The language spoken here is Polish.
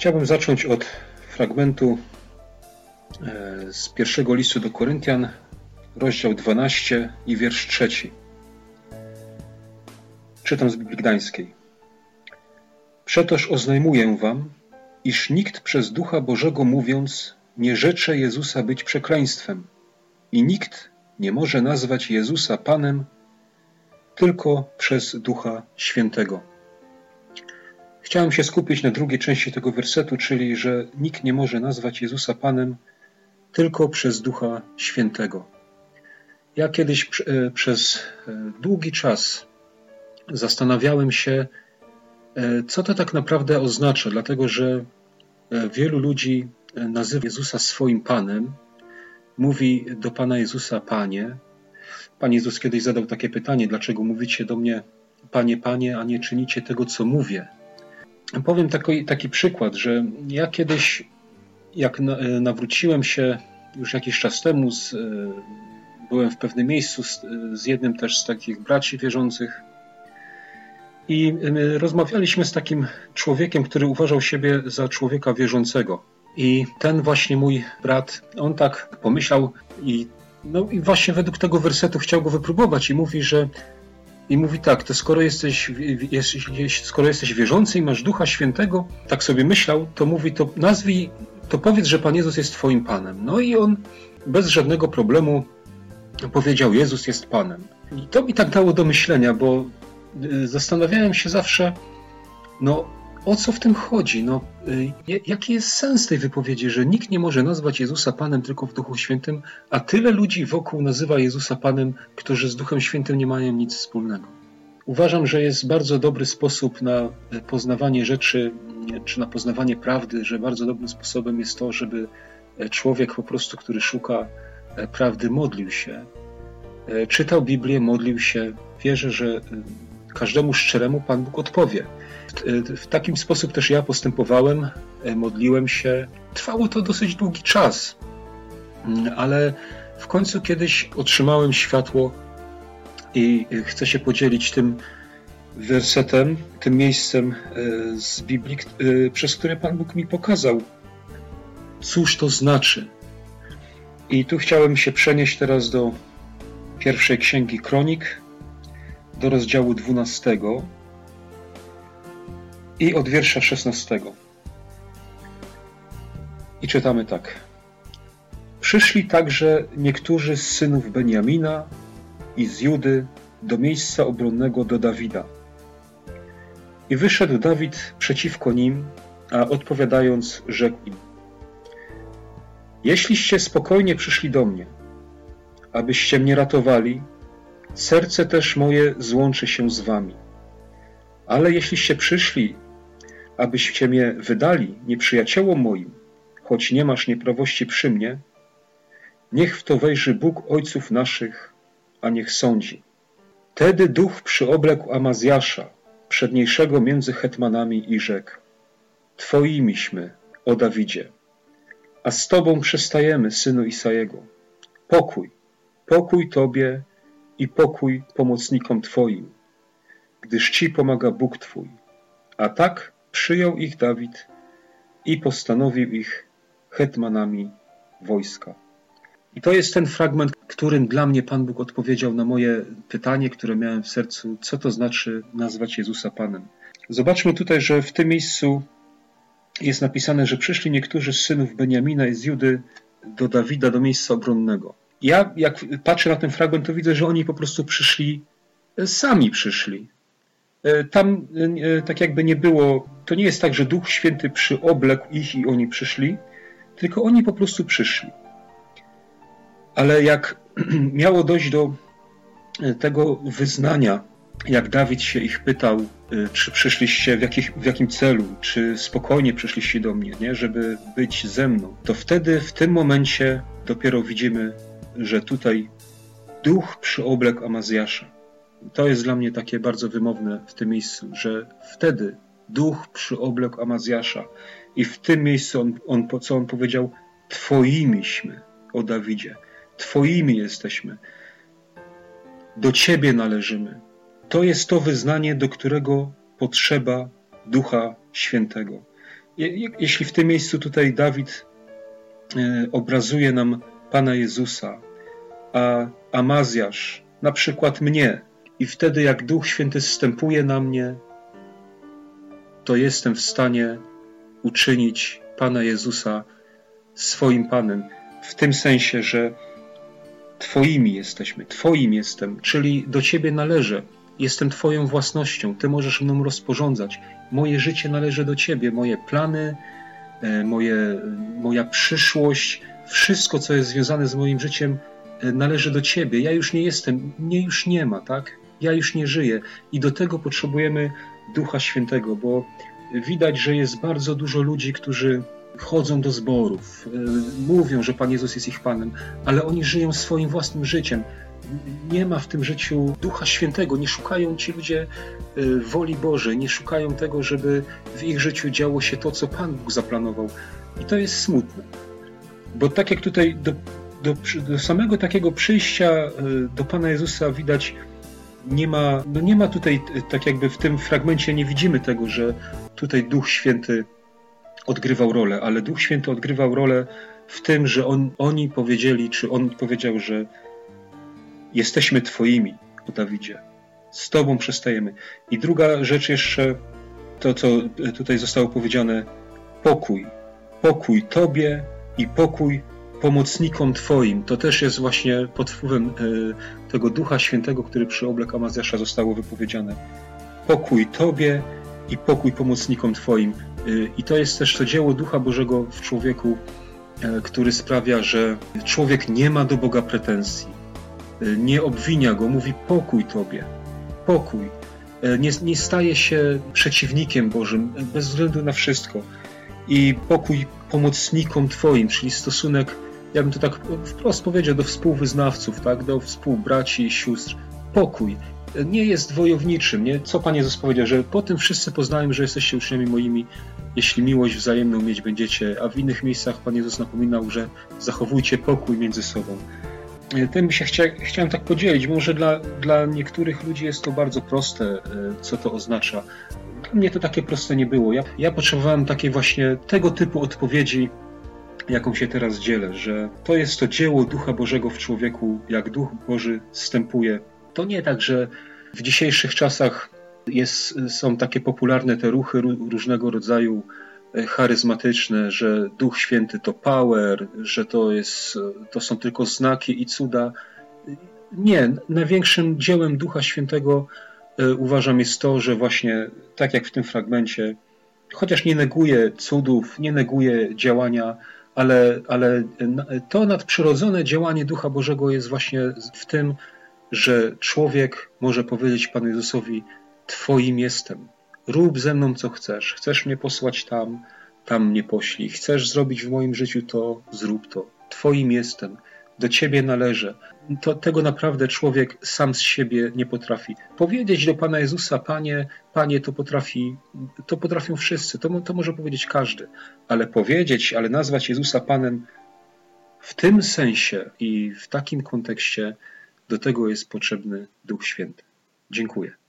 Chciałbym zacząć od fragmentu e, z pierwszego listu do Koryntian, rozdział 12 i wiersz trzeci. Czytam z Biblii Gdańskiej. Przetoż oznajmuję wam, iż nikt przez Ducha Bożego mówiąc nie rzecze Jezusa być przekleństwem i nikt nie może nazwać Jezusa Panem tylko przez Ducha Świętego. Chciałem się skupić na drugiej części tego wersetu, czyli że nikt nie może nazwać Jezusa Panem tylko przez Ducha Świętego. Ja kiedyś e, przez e, długi czas zastanawiałem się, e, co to tak naprawdę oznacza, dlatego że wielu ludzi nazywa Jezusa swoim Panem, mówi do Pana Jezusa Panie. Pan Jezus kiedyś zadał takie pytanie: Dlaczego mówicie do mnie Panie, Panie, a nie czynicie tego, co mówię? Powiem taki, taki przykład, że ja kiedyś, jak nawróciłem się już jakiś czas temu, z, byłem w pewnym miejscu z, z jednym też z takich braci wierzących i rozmawialiśmy z takim człowiekiem, który uważał siebie za człowieka wierzącego. I ten właśnie mój brat, on tak pomyślał i, no, i właśnie według tego wersetu chciał go wypróbować i mówi, że i mówi tak, to skoro jesteś, skoro jesteś wierzący i masz Ducha Świętego, tak sobie myślał, to mówi, to nazwij, to powiedz, że Pan Jezus jest Twoim Panem. No i on bez żadnego problemu powiedział, Jezus jest Panem. I to mi tak dało do myślenia, bo y, zastanawiałem się zawsze, no o co w tym chodzi? No, y, jaki jest sens tej wypowiedzi, że nikt nie może nazwać Jezusa Panem tylko w Duchu Świętym, a tyle ludzi wokół nazywa Jezusa Panem, którzy z Duchem Świętym nie mają nic wspólnego? Uważam, że jest bardzo dobry sposób na poznawanie rzeczy, czy na poznawanie prawdy, że bardzo dobrym sposobem jest to, żeby człowiek po prostu, który szuka prawdy, modlił się, czytał Biblię, modlił się. Wierzę, że każdemu szczeremu Pan Bóg odpowie. W takim sposób też ja postępowałem, e, modliłem się. Trwało to dosyć długi czas, mm, ale w końcu kiedyś otrzymałem światło i chcę się podzielić tym wersetem, tym miejscem e, z Biblii, e, przez które Pan Bóg mi pokazał, cóż to znaczy. I tu chciałem się przenieść teraz do pierwszej księgi Kronik, do rozdziału 12 i od wiersza 16. I czytamy tak. Przyszli także niektórzy z synów Beniamina i z Judy do miejsca obronnego do Dawida. I wyszedł Dawid przeciwko nim, a odpowiadając, rzekł im: Jeśliście spokojnie przyszli do mnie, abyście mnie ratowali, serce też moje złączy się z wami. Ale jeśliście przyszli, abyście mnie wydali nieprzyjaciołom moim, choć nie masz nieprawości przy mnie, niech w to wejrzy Bóg ojców naszych, a niech sądzi. Tedy duch przyoblekł Amazjasza, przedniejszego między hetmanami i rzekł. Twoimiśmy, o Dawidzie, a z Tobą przystajemy, synu Isajego. Pokój, pokój Tobie i pokój pomocnikom Twoim, gdyż Ci pomaga Bóg Twój. A tak przyjął ich Dawid i postanowił ich hetmanami wojska. I to jest ten fragment, którym dla mnie Pan Bóg odpowiedział na moje pytanie, które miałem w sercu, co to znaczy nazwać Jezusa Panem. Zobaczmy tutaj, że w tym miejscu jest napisane, że przyszli niektórzy z synów Beniamina i z Judy do Dawida, do miejsca obronnego. Ja, jak patrzę na ten fragment, to widzę, że oni po prostu przyszli, sami przyszli. E, tam e, tak jakby nie było, to nie jest tak, że Duch Święty przyoblekł ich i oni przyszli, tylko oni po prostu przyszli. Ale jak miało dojść do e, tego wyznania, jak Dawid się ich pytał, czy przyszliście w, jakich, w jakim celu, czy spokojnie przyszliście do mnie, nie, żeby być ze mną, to wtedy, w tym momencie dopiero widzimy, że tutaj duch przyoblekł Amazjasza. To jest dla mnie takie bardzo wymowne w tym miejscu, że wtedy duch przyoblekł Amazjasza i w tym miejscu on, on, co on powiedział, Twoimiśmy, o Dawidzie, Twoimi jesteśmy, do Ciebie należymy. To jest to wyznanie, do którego potrzeba Ducha Świętego. jeśli w tym miejscu tutaj Dawid e, obrazuje nam Pana Jezusa, a Amazjasz na przykład mnie, i wtedy jak Duch Święty zstępuje na mnie, to jestem w stanie uczynić Pana Jezusa swoim Panem, w tym sensie, że Twoimi jesteśmy, Twoim jestem, czyli do Ciebie należę. Jestem Twoją własnością, Ty możesz mną rozporządzać. Moje życie należy do Ciebie, moje plany, e, moje, moja przyszłość, wszystko, co jest związane z moim życiem, należy do Ciebie. Ja już nie jestem, mnie już nie ma, tak? Ja już nie żyję. I do tego potrzebujemy Ducha Świętego, bo widać, że jest bardzo dużo ludzi, którzy chodzą do zborów, e, mówią, że Pan Jezus jest ich Panem, ale oni żyją swoim własnym życiem. Nie ma w tym życiu Ducha Świętego, nie szukają ci ludzie e, woli Bożej, nie szukają tego, żeby w ich życiu działo się to, co Pan Bóg zaplanował. I to jest smutne. Bo tak jak tutaj do, do, do samego takiego przyjścia e, do Pana Jezusa widać, nie ma, no nie ma tutaj, tak jakby w tym fragmencie nie widzimy tego, że tutaj Duch Święty odgrywał rolę, ale Duch Święty odgrywał rolę w tym, że on, oni powiedzieli, czy on powiedział, że jesteśmy Twoimi, o Dawidzie. Z Tobą przestajemy. I druga rzecz jeszcze, to co tutaj zostało powiedziane, pokój. Pokój Tobie i pokój pomocnikom Twoim. To też jest właśnie pod wpływem e, tego Ducha Świętego, który przy oblek Amazjasza zostało wypowiedziane. Pokój Tobie i pokój pomocnikom Twoim. Y, I to jest też to dzieło Ducha Bożego w człowieku, e, który sprawia, że człowiek nie ma do Boga pretensji, nie obwinia go, mówi pokój Tobie, pokój. E, nie, nie staje się przeciwnikiem Bożym bez względu na wszystko. I pokój pomocnikom Twoim, czyli stosunek, ja bym to tak wprost powiedział, do współwyznawców, tak? do współbraci i sióstr. Pokój nie jest wojowniczym. Nie? Co Pan Jezus powiedział, że po tym wszyscy poznają, że jesteście uczniami moimi, jeśli miłość wzajemną mieć będziecie, a w innych miejscach Pan Jezus napominał, że zachowujcie pokój między sobą. Tym się chcia, chciałem tak podzielić. Może dla, dla niektórych ludzi jest to bardzo proste, e, co to oznacza. Dla mnie to takie proste nie było. Ja, ja potrzebowałem takiej właśnie tego typu odpowiedzi, jaką się teraz dzielę, że to jest to dzieło Ducha Bożego w człowieku, jak Duch Boży wstępuje to nie tak, że w dzisiejszych czasach jest, są takie popularne te ruchy różnego rodzaju e, charyzmatyczne, że Duch Święty to power, że to, jest, to są tylko znaki i cuda. Nie, największym dziełem Ducha Świętego e, uważam jest to, że właśnie tak jak w tym fragmencie, chociaż nie neguje cudów, nie neguje działania, ale, ale to nadprzyrodzone działanie Ducha Bożego jest właśnie w tym, że człowiek może powiedzieć Panu Jezusowi: Twoim jestem. Rób ze mną co chcesz. Chcesz mnie posłać tam, tam mnie poślij. Chcesz zrobić w moim życiu to, zrób to. Twoim jestem. Do Ciebie należę. To, tego naprawdę człowiek sam z siebie nie potrafi. Powiedzieć do Pana Jezusa, Panie, Panie, to potrafi, to potrafią wszyscy, to, to może powiedzieć każdy, ale powiedzieć, ale nazwać Jezusa Panem w tym sensie i w takim kontekście, do tego jest potrzebny Duch Święty. Dziękuję.